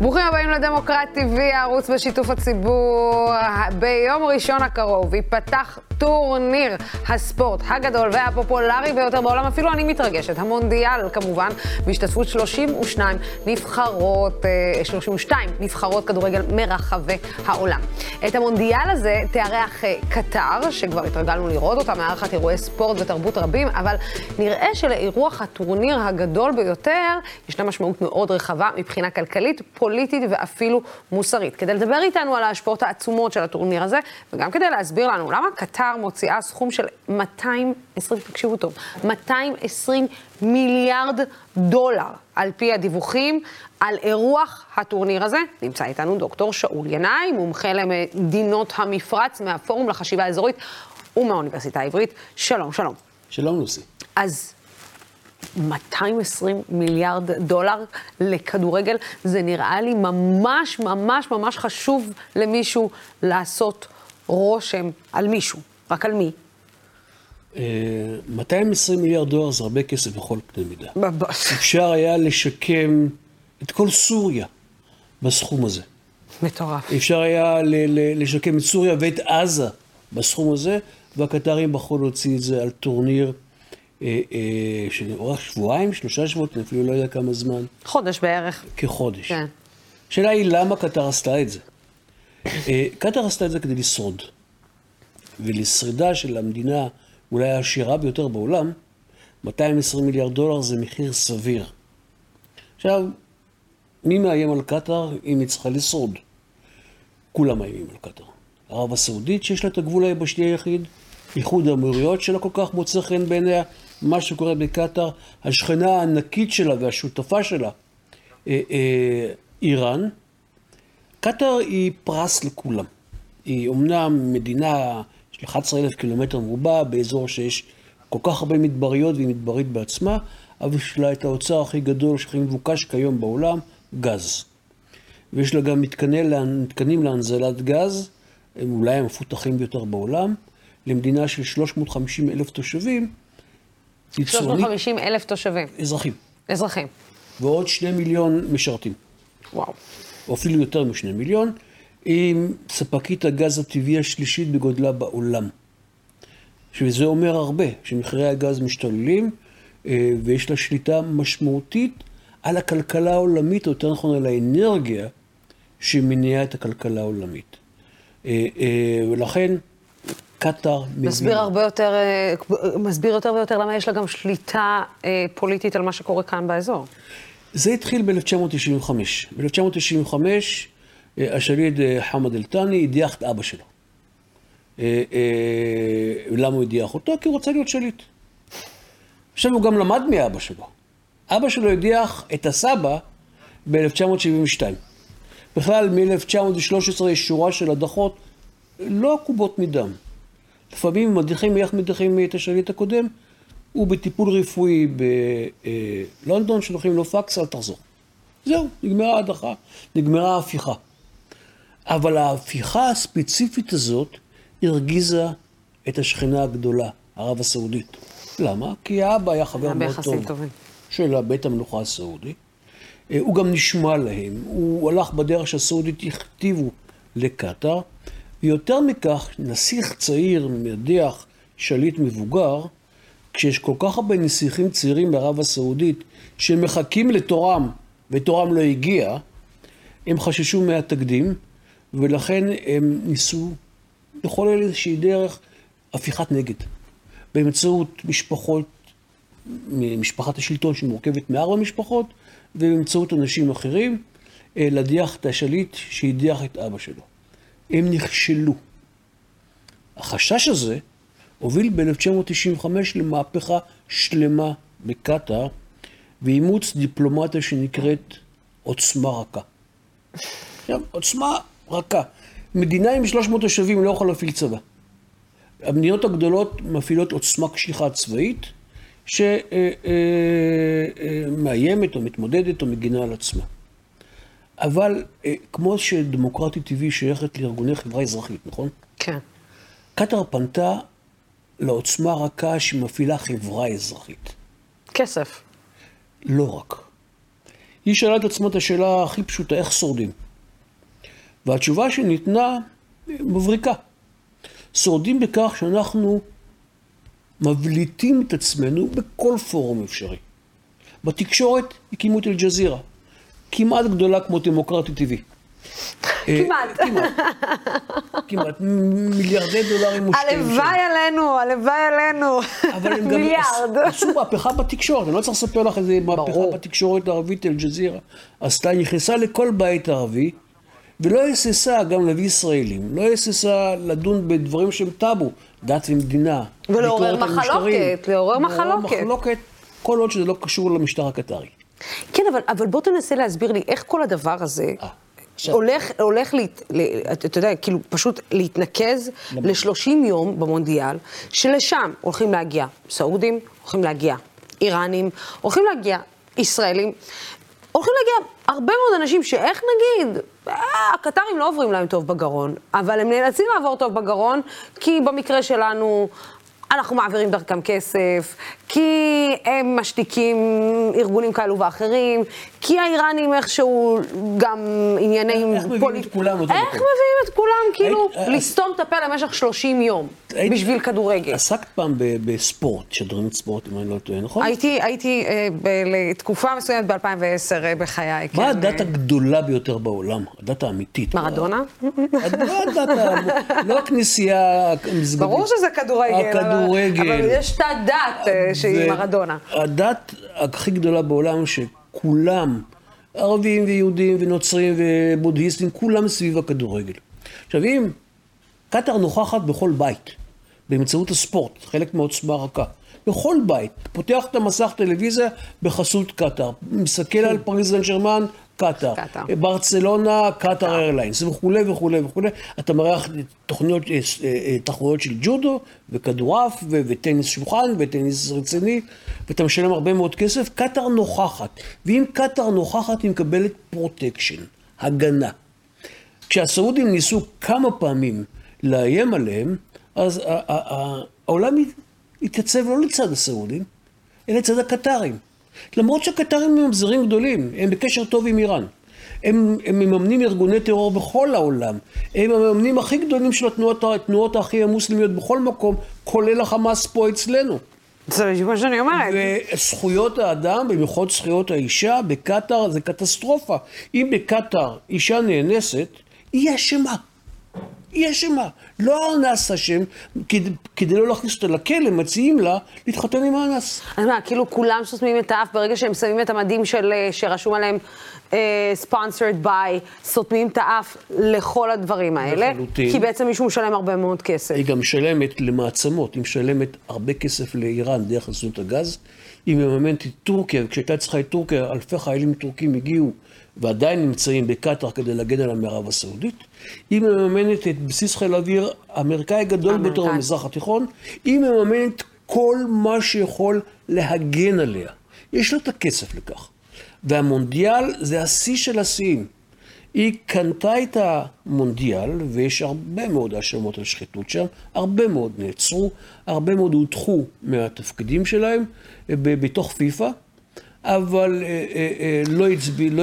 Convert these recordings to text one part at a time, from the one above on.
ברוכים הבאים לדמוקרט TV, הערוץ בשיתוף הציבור. ביום ראשון הקרוב ייפתח טורניר הספורט הגדול והפופולרי ביותר בעולם, אפילו אני מתרגשת, המונדיאל כמובן, בהשתתפות 32 נבחרות, 32 אה, נבחרות כדורגל מרחבי העולם. את המונדיאל הזה תארח אה, קטר, שכבר התרגלנו לראות אותה, מארחת אירועי ספורט ותרבות רבים, אבל נראה שלאירוח הטורניר הגדול ביותר ישנה משמעות מאוד רחבה מבחינה כלכלית, פוליטית ואפילו מוסרית. כדי לדבר איתנו על ההשפעות העצומות של הטורניר הזה, וגם כדי להסביר לנו למה קטר מוציאה סכום של 220, תקשיבו טוב, 220 מיליארד דולר, על פי הדיווחים, על אירוח הטורניר הזה. נמצא איתנו דוקטור שאול ינאי, מומחה למדינות המפרץ מהפורום לחשיבה האזורית ומהאוניברסיטה העברית. שלום, שלום. שלום, לוסי. אז 220 מיליארד דולר לכדורגל, זה נראה לי ממש ממש ממש חשוב למישהו לעשות רושם על מישהו. רק על מי? 220 אה, מיליארד דולר זה הרבה כסף בכל קנה מידה. אפשר היה לשקם את כל סוריה בסכום הזה. מטורף. אפשר היה לשקם את סוריה ואת עזה בסכום הזה, והקטרים בחרו להוציא את זה על טורניר אה, אה, שאורך שבועיים, שלושה שבועות, אני אפילו לא יודע כמה זמן. חודש בערך. כחודש. כן. השאלה היא למה קטר עשתה את זה. קטר עשתה את זה כדי לשרוד. ולשרידה של המדינה אולי העשירה ביותר בעולם, 220 מיליארד דולר זה מחיר סביר. עכשיו, מי מאיים על קטאר אם היא צריכה לשרוד? כולם מאיימים על קטאר. ערב הסעודית שיש לה את הגבול היבשתי היחיד, איחוד האמירויות שלה כל כך מוצא חן בעיניה, מה שקורה בקטאר, השכנה הענקית שלה והשותפה שלה, אה, אה, איראן. קטאר היא פרס לכולם. היא אומנם מדינה 11,000 קילומטר מרובע, באזור שיש כל כך הרבה מדבריות והיא מדברית בעצמה, אבל יש לה את האוצר הכי גדול, שהכי מבוקש כיום בעולם, גז. ויש לה גם מתקני, מתקנים להנזלת גז, הם אולי המפותחים ביותר בעולם, למדינה של 350 אלף תושבים. 350 אלף תושבים. אזרחים. אזרחים. ועוד שני מיליון משרתים. וואו. או אפילו יותר משני מיליון. עם ספקית הגז הטבעי השלישית בגודלה בעולם. וזה אומר הרבה, שמחירי הגז משתוללים אה, ויש לה שליטה משמעותית על הכלכלה העולמית, או יותר נכון על האנרגיה שמניעה את הכלכלה העולמית. אה, אה, ולכן קטאר מבינה. מסביר הרבה יותר, מסביר יותר ויותר למה יש לה גם שליטה פוליטית על מה שקורה כאן באזור. זה התחיל ב-1995. ב-1995 אה, השליט אה, חמד אל-תאני הדיח את אבא שלו. אה, למה הוא הדיח אותו? כי הוא רוצה להיות שליט. עכשיו הוא גם למד מאבא שלו. אבא שלו הדיח את הסבא ב-1972. בכלל, מ-1913 יש שורה של הדחות לא עקובות מדם. לפעמים מדיחים, איך מדיחים את השליט הקודם? הוא בטיפול רפואי בלונדון, שולחים לו פקס, אל תחזור. זהו, נגמרה ההדחה, נגמרה ההפיכה. אבל ההפיכה הספציפית הזאת הרגיזה את השכנה הגדולה, ערב הסעודית. למה? כי האבא היה חבר מאוד טוב טובים. של בית המלוכה הסעודי. אה, הוא גם נשמע להם, הוא הלך בדרך שהסעודית הכתיבו לקטאר, ויותר מכך, נסיך צעיר מדיח שליט מבוגר, כשיש כל כך הרבה נסיכים צעירים בערב הסעודית שמחכים לתורם ותורם לא הגיע, הם חששו מהתקדים, ולכן הם ניסו לחולל איזושהי דרך הפיכת נגד. באמצעות משפחות, משפחת השלטון שמורכבת מארבע משפחות, ובאמצעות אנשים אחרים, אה, להדיח את השליט שהדיח את אבא שלו. הם נכשלו. החשש הזה הוביל ב-1995 למהפכה שלמה בקטאר, ואימוץ דיפלומטיה שנקראת עוצמה רכה. עכשיו, עוצמה רכה. מדינה עם 300 תושבים לא יכולה להפעיל צבא. המדינות הגדולות מפעילות עוצמה קשיחה צבאית, שמאיימת או מתמודדת או מגינה על עצמה. אבל כמו שדמוקרטי טבעי שייכת לארגוני חברה אזרחית, נכון? כן. קטאר פנתה לעוצמה רכה שמפעילה חברה אזרחית. כסף. לא רק. היא שאלה את עצמה את השאלה הכי פשוטה, איך שורדים? והתשובה שניתנה מבריקה. שורדים בכך שאנחנו מבליטים את עצמנו בכל פורום אפשרי. בתקשורת הקימו את אל-ג'זירה, כמעט גדולה כמו דמוקרטי טבעי. כמעט. אה, כמעט. כמעט. מיליארדי דולרים מושקעים. הלוואי עלינו, הלוואי עלינו. אבל הם גם. עשו מהפכה בתקשורת, אני לא צריך לספר לך איזה מהפכה. בתקשורת הערבית, אל-ג'זירה. עשתה, נכנסה לכל בית ערבי, ולא היססה גם להביא ישראלים, לא היססה לדון בדברים שהם טאבו, דת ומדינה. ולעורר מחלוקת. לעורר מחלוקת. מחלוקת, כל עוד שזה לא קשור למשטר הקטרי. כן, אבל, אבל בוא תנסה להסביר לי איך כל הדבר הזה אה, עכשיו. הולך, הולך להת, ל, אתה יודע, כאילו פשוט להתנקז ל-30 יום במונדיאל, שלשם הולכים להגיע סעודים, הולכים להגיע איראנים, הולכים להגיע ישראלים, הולכים להגיע הרבה מאוד אנשים שאיך נגיד, הקטרים לא עוברים להם טוב בגרון, אבל הם נאלצים לעבור טוב בגרון, כי במקרה שלנו... אנחנו מעבירים דרכם כסף, כי הם משתיקים ארגונים כאלו ואחרים, כי האיראנים איכשהו גם עניינים איך מביאים את כולם איך מקום? מביאים את כולם? כאילו, היית- לסתום את הפה למשך 30 יום, בשביל כדורגל. עסקת פעם בספורט, שדרנית ספורט, אם אני לא טועה, נכון? הייתי, הייתי אה, ב- לתקופה מסוימת ב-2010 אה, בחיי. מה כן, הדת אה, הגדולה ביותר בעולם? הדת האמיתית. מרדונה? לא הדת, לא הכנסייה המסגדית. ברור שזה כדורגל. הכדורגל. אבל יש את הדת אה, שהיא מרדונה. הדת הכי גדולה בעולם, שכולם, ערבים ויהודים ונוצרים ובודהיסטים, כולם סביב הכדורגל. עכשיו, אם קטאר נוכחת בכל בית, באמצעות הספורט, חלק מעוצמה רכה. בכל בית, פותח את המסך טלוויזיה בחסות קטאר, מסתכל על פריז סן ג'רמן, קטאר. ברצלונה, קטאר איירליינס, וכולי וכולי וכולי. אתה מארח תוכניות, אה, אה, תחרויות של ג'ודו, וכדורעף, וטניס שולחן, וטניס רציני, ואתה משלם הרבה מאוד כסף. קטאר נוכחת, ואם קטאר נוכחת, היא מקבלת protection, הגנה. כשהסעודים ניסו כמה פעמים לאיים עליהם, אז העולם התייצב לא לצד הסעודים, אלא לצד הקטרים. למרות שהקטרים הם ממזרים גדולים, הם בקשר טוב עם איראן. הם, הם מממנים ארגוני טרור בכל העולם. הם המממנים הכי גדולים של התנועות, התנועות הכי המוסלמיות בכל מקום, כולל החמאס פה אצלנו. זה מה שאני אומרת. וזכויות האדם, במיוחד זכויות האישה, בקטאר זה קטסטרופה. אם בקטאר אישה נאנסת, היא אשמה. היא אשמה. לא האנס אשם, כדי, כדי לא להכניס אותה לכלא, מציעים לה להתחתן עם האנס. אז מה, כאילו כולם סותמים את האף ברגע שהם שמים את המדים של, אה, שרשום עליהם אה, sponsored by, סותמים את האף לכל הדברים האלה. לחלוטין. כי בעצם מישהו משלם הרבה מאוד כסף. היא גם משלמת למעצמות, היא משלמת הרבה כסף לאיראן דרך רשות הגז. היא מממנת את טורקיה, וכשהייתה צריכה את טורקיה, אלפי חיילים טורקים הגיעו ועדיין נמצאים בקטאר כדי להגן על המערב הסעודית. היא מממנת את בסיס חיל האוויר האמריקאי הגדול ביותר. במזרח התיכון. היא מממנת כל מה שיכול להגן עליה. יש לה את הכסף לכך. והמונדיאל זה השיא של השיאים. היא קנתה את המונדיאל, ויש הרבה מאוד האשמות על שחיתות שם, הרבה מאוד נעצרו, הרבה מאוד הודחו מהתפקידים שלהם בתוך פיפ"א, אבל אה, אה, אה, לא הצביעו, לא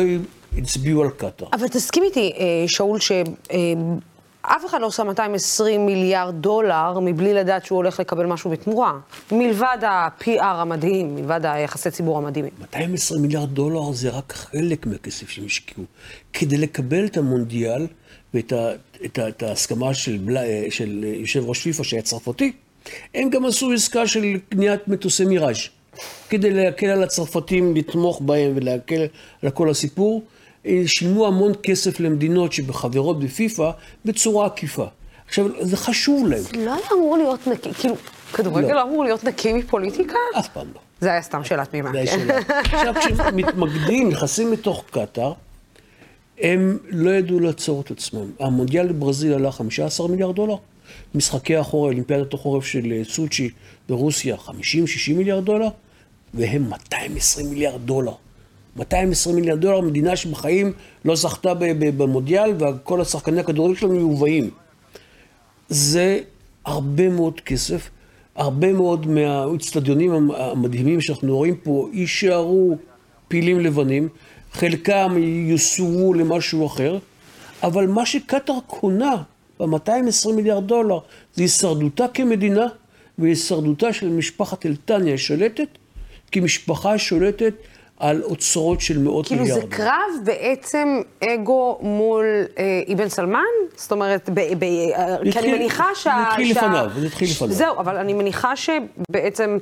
הצביעו על קטאר. אבל תסכים איתי, אה, שאול, שאף אחד לא שם 220 מיליארד דולר מבלי לדעת שהוא הולך לקבל משהו בתמורה. מלבד ה-PR המדהים, מלבד היחסי ציבור המדהימים. 220 מיליארד דולר זה רק חלק מהכסף שהם השקיעו. כדי לקבל את המונדיאל ואת ה, את ה, את ההסכמה של, בלה, של יושב ראש פיפ"א שהיה צרפתי, הם גם עשו עסקה של קניית מטוסי מיראז' כדי להקל על הצרפתים, לתמוך בהם ולהקל על כל הסיפור. אה, שילמו המון כסף למדינות שבחברות בפיפ"א בצורה עקיפה. עכשיו, זה חשוב להם. לא היה אמור להיות נקי, כאילו, כדורגל לא. לא אמור להיות נקי מפוליטיקה? אף פעם לא. זה היה סתם שאלה תמימה. זה כן. השאלה. עכשיו, כשמתמקדים, נכנסים לתוך קטאר, הם לא ידעו לעצור את עצמם. המונדיאל בברזיל עלה 15 מיליארד דולר, משחקי החורף, אולימפיאדת החורף של אה, סוצ'י ברוסיה, 50-60 מיליארד דולר, והם 220 מיליארד דולר. 220 מיליארד דולר, מדינה שבחיים לא זכתה במונדיאל, וכל השחקני הכדורגל שלנו מיובאים. זה הרבה מאוד כסף, הרבה מאוד מהאצטדיונים המדהימים שאנחנו רואים פה יישארו פילים לבנים, חלקם יוסוו למשהו אחר, אבל מה שקטאר קונה ב-220 מיליארד דולר זה הישרדותה כמדינה והישרדותה של משפחת אלטניה השולטת, כמשפחה שולטת על אוצרות של מאות כאילו מיליארדים. זה קרב בעצם אגו מול אה, אבן סלמן? זאת אומרת, ב, ב, אה, כי אני מניחה שה... זה התחיל שה- לפניו, זה התחיל לפניו. זהו, אבל אני מניחה שבעצם.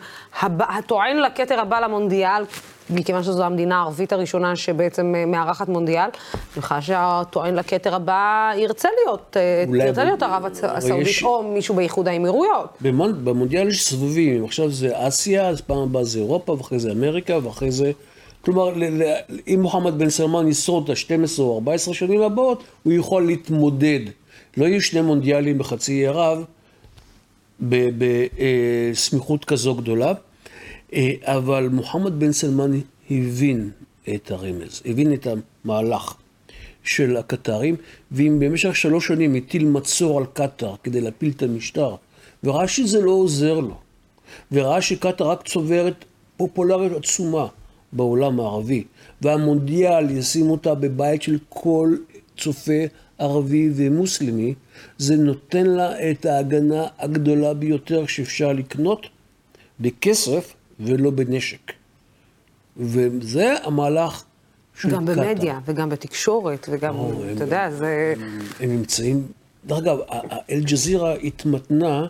הטוען לכתר הבא למונדיאל, מכיוון שזו המדינה הערבית הראשונה שבעצם אה, מארחת מונדיאל, אני מניחה שהטוען לכתר הבא ירצה להיות, אה, ירצה להיות אבל הסעודית, יש- או מישהו באיחוד האמירויות. במונ- במונדיאל יש סבבים, עכשיו זה אסיה, אז פעם הבאה זה אירופה, ואחרי זה אמריקה, ואחרי זה... כלומר, אם מוחמד בן סלמן ישרוד את ה-12 או 14 שנים הבאות, הוא יכול להתמודד. לא יהיו שני מונדיאלים בחצי ערב בסמיכות כזו גדולה, אה, אבל מוחמד בן סלמן הבין את הרמז, הבין את המהלך של הקטרים, ואם במשך שלוש שנים הטיל מצור על קטאר כדי להפיל את המשטר, וראה שזה לא עוזר לו, וראה שקטאר רק צוברת פופולריות עצומה בעולם הערבי, והמונדיאל ישים אותה בבית של כל צופה ערבי ומוסלמי, זה נותן לה את ההגנה הגדולה ביותר שאפשר לקנות בכסף ולא בנשק. וזה המהלך של גם קטאר. במדיה, וגם בתקשורת, וגם, או, אתה הם- יודע, זה... הם נמצאים, דרך אגב, אל-ג'זירה התמתנה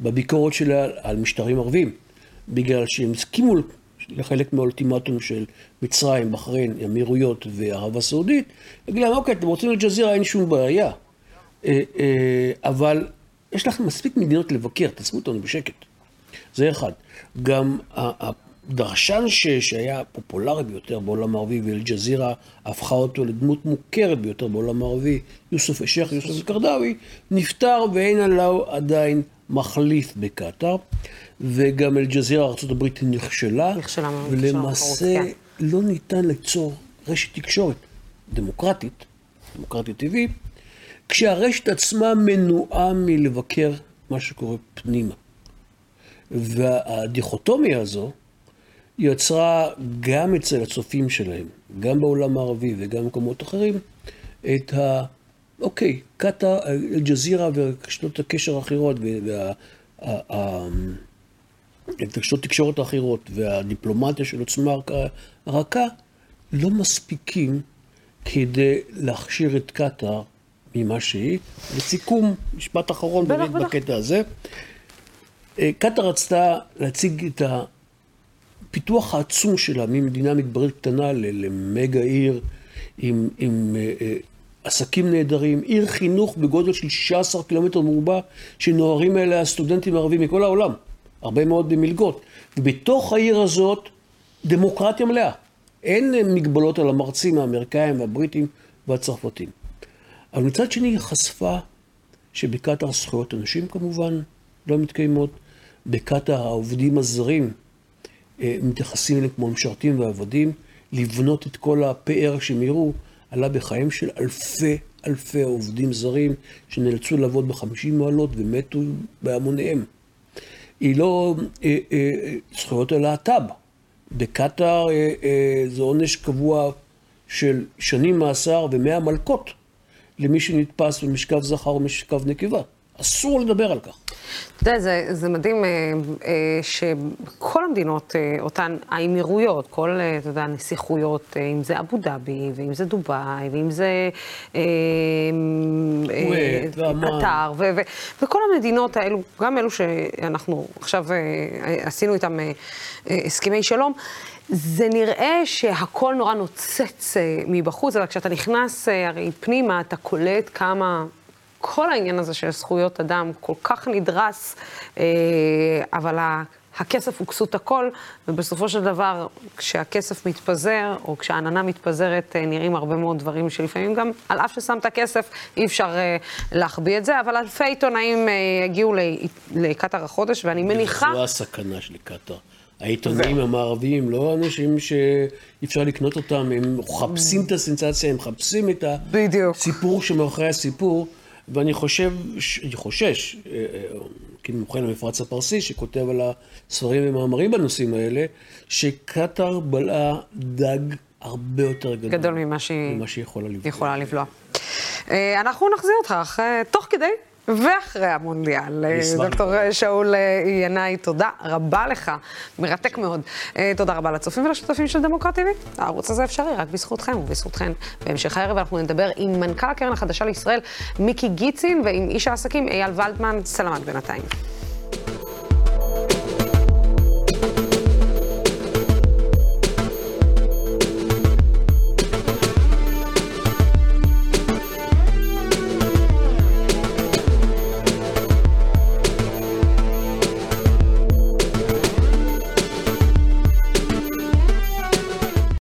בביקורת שלה על משטרים ערבים, בגלל שהם הסכימו לחלק מהאולטימטום של מצרים, בחריין, האמירויות וערב הסעודית, להגיד להם, אוקיי, אתם רוצים אל-ג'זירה, אין שום בעיה. אה, אה, אבל יש לכם מספיק מדינות לבקר, תעזבו אותנו בשקט. זה אחד. גם הדרשן ש- שהיה פופולרי ביותר בעולם הערבי, ואל-ג'זירה הפכה אותו לדמות מוכרת ביותר בעולם הערבי, יוסף א-שייח, יוסף אל-קרדאווי, נפטר ואין עליו עדיין מחליף בקטאר. וגם אל-ג'זירה, ארה"ב נכשלה, נכשלה ולמעשה בתחרות, לא ניתן ליצור רשת תקשורת דמוקרטית, דמוקרטית טבעית, כשהרשת עצמה מנועה מלבקר מה שקורה פנימה. והדיכוטומיה הזו יצרה גם אצל הצופים שלהם, גם בעולם הערבי וגם במקומות אחרים, את ה... אוקיי, קטאר, אל-ג'זירה ורשתות הקשר האחרות וה... ה- ה- את רשתות תקשורת האחרות והדיפלומטיה של עוצמה רכה לא מספיקים כדי להכשיר את קטאר ממה שהיא. לסיכום, משפט אחרון באמת. בקטע הזה. אה, קטאר רצתה להציג את הפיתוח העצום שלה ממדינה מדברית קטנה למגה עיר עם, עם אה, אה, עסקים נהדרים, עיר חינוך בגודל של 16 קילומטר מרובע, שנוהרים אליה סטודנטים ערבים מכל העולם, הרבה מאוד במלגות. ובתוך העיר הזאת, דמוקרטיה מלאה. אין מגבלות על המרצים האמריקאים והבריטים והצרפתים. אבל מצד שני היא חשפה שבקטאר זכויות הנשים כמובן לא מתקיימות, בקטאר העובדים הזרים אה, מתייחסים אליהם כמו משרתים ועבדים, לבנות את כל הפאר שהם יראו עלה בחיים של אלפי אלפי עובדים זרים שנאלצו לעבוד בחמישים מעלות ומתו בהמוניהם. היא לא אה, אה, זכויות הלהט"ב. בקטאר אה, אה, זה עונש קבוע של שנים מאסר ומאה מלקות למי שנתפס במשכב זכר או משכב נקבה. אסור לדבר על כך. אתה יודע, זה, זה מדהים אה, אה, שכל המדינות, אה, אותן האמירויות, כל, אה, אתה יודע, הנסיכויות, אה, אם זה אבו דאבי, ואם זה דובאי, ואם זה אה, כווית. קטר, וכל המדינות האלו, גם אלו שאנחנו עכשיו עשינו איתם הסכמי שלום, זה נראה שהכל נורא נוצץ מבחוץ, אבל כשאתה נכנס הרי פנימה, אתה קולט כמה... כל העניין הזה של זכויות אדם כל כך נדרס, אה, אבל ה- הכסף הוא כסות הכל, ובסופו של דבר, כשהכסף מתפזר, או כשהעננה מתפזרת, אה, נראים הרבה מאוד דברים שלפעמים גם, על אף ששמת כסף, אי אפשר אה, להחביא את זה, אבל אלפי עיתונאים אה, הגיעו לקטאר החודש, ואני מניחה... זו הסכנה של קטאר. העיתונאים המערביים, לא אנשים שאי אפשר לקנות אותם, הם מחפשים את הסנסציה, הם מחפשים את בדיוק. הסיפור שמאחורי הסיפור, ואני חושב, אני חושש, אה, אה, כמומחה למפרץ הפרסי, שכותב על הספרים ומאמרים בנושאים האלה, שקטאר בלעה דג הרבה יותר גדול, גדול ממה שהיא ממה שהיא יכולה לבלוע. יכולה לבלוע. אה, אנחנו נחזיר אותך אחרי- תוך כדי ואחרי המונדיאל. אה. דוקטור שאול אה, ינאי, תודה רבה לך, מרתק מאוד. אה, תודה רבה לצופים ולשותפים של דמוקרט TV. הערוץ הזה אפשרי רק בזכותכם ובזכותכן. בהמשך הערב אנחנו נדבר עם מנכ"ל הקרן החדשה לישראל, מיקי גיצין, ועם איש העסקים אייל ולדמן. סלמת בינתיים.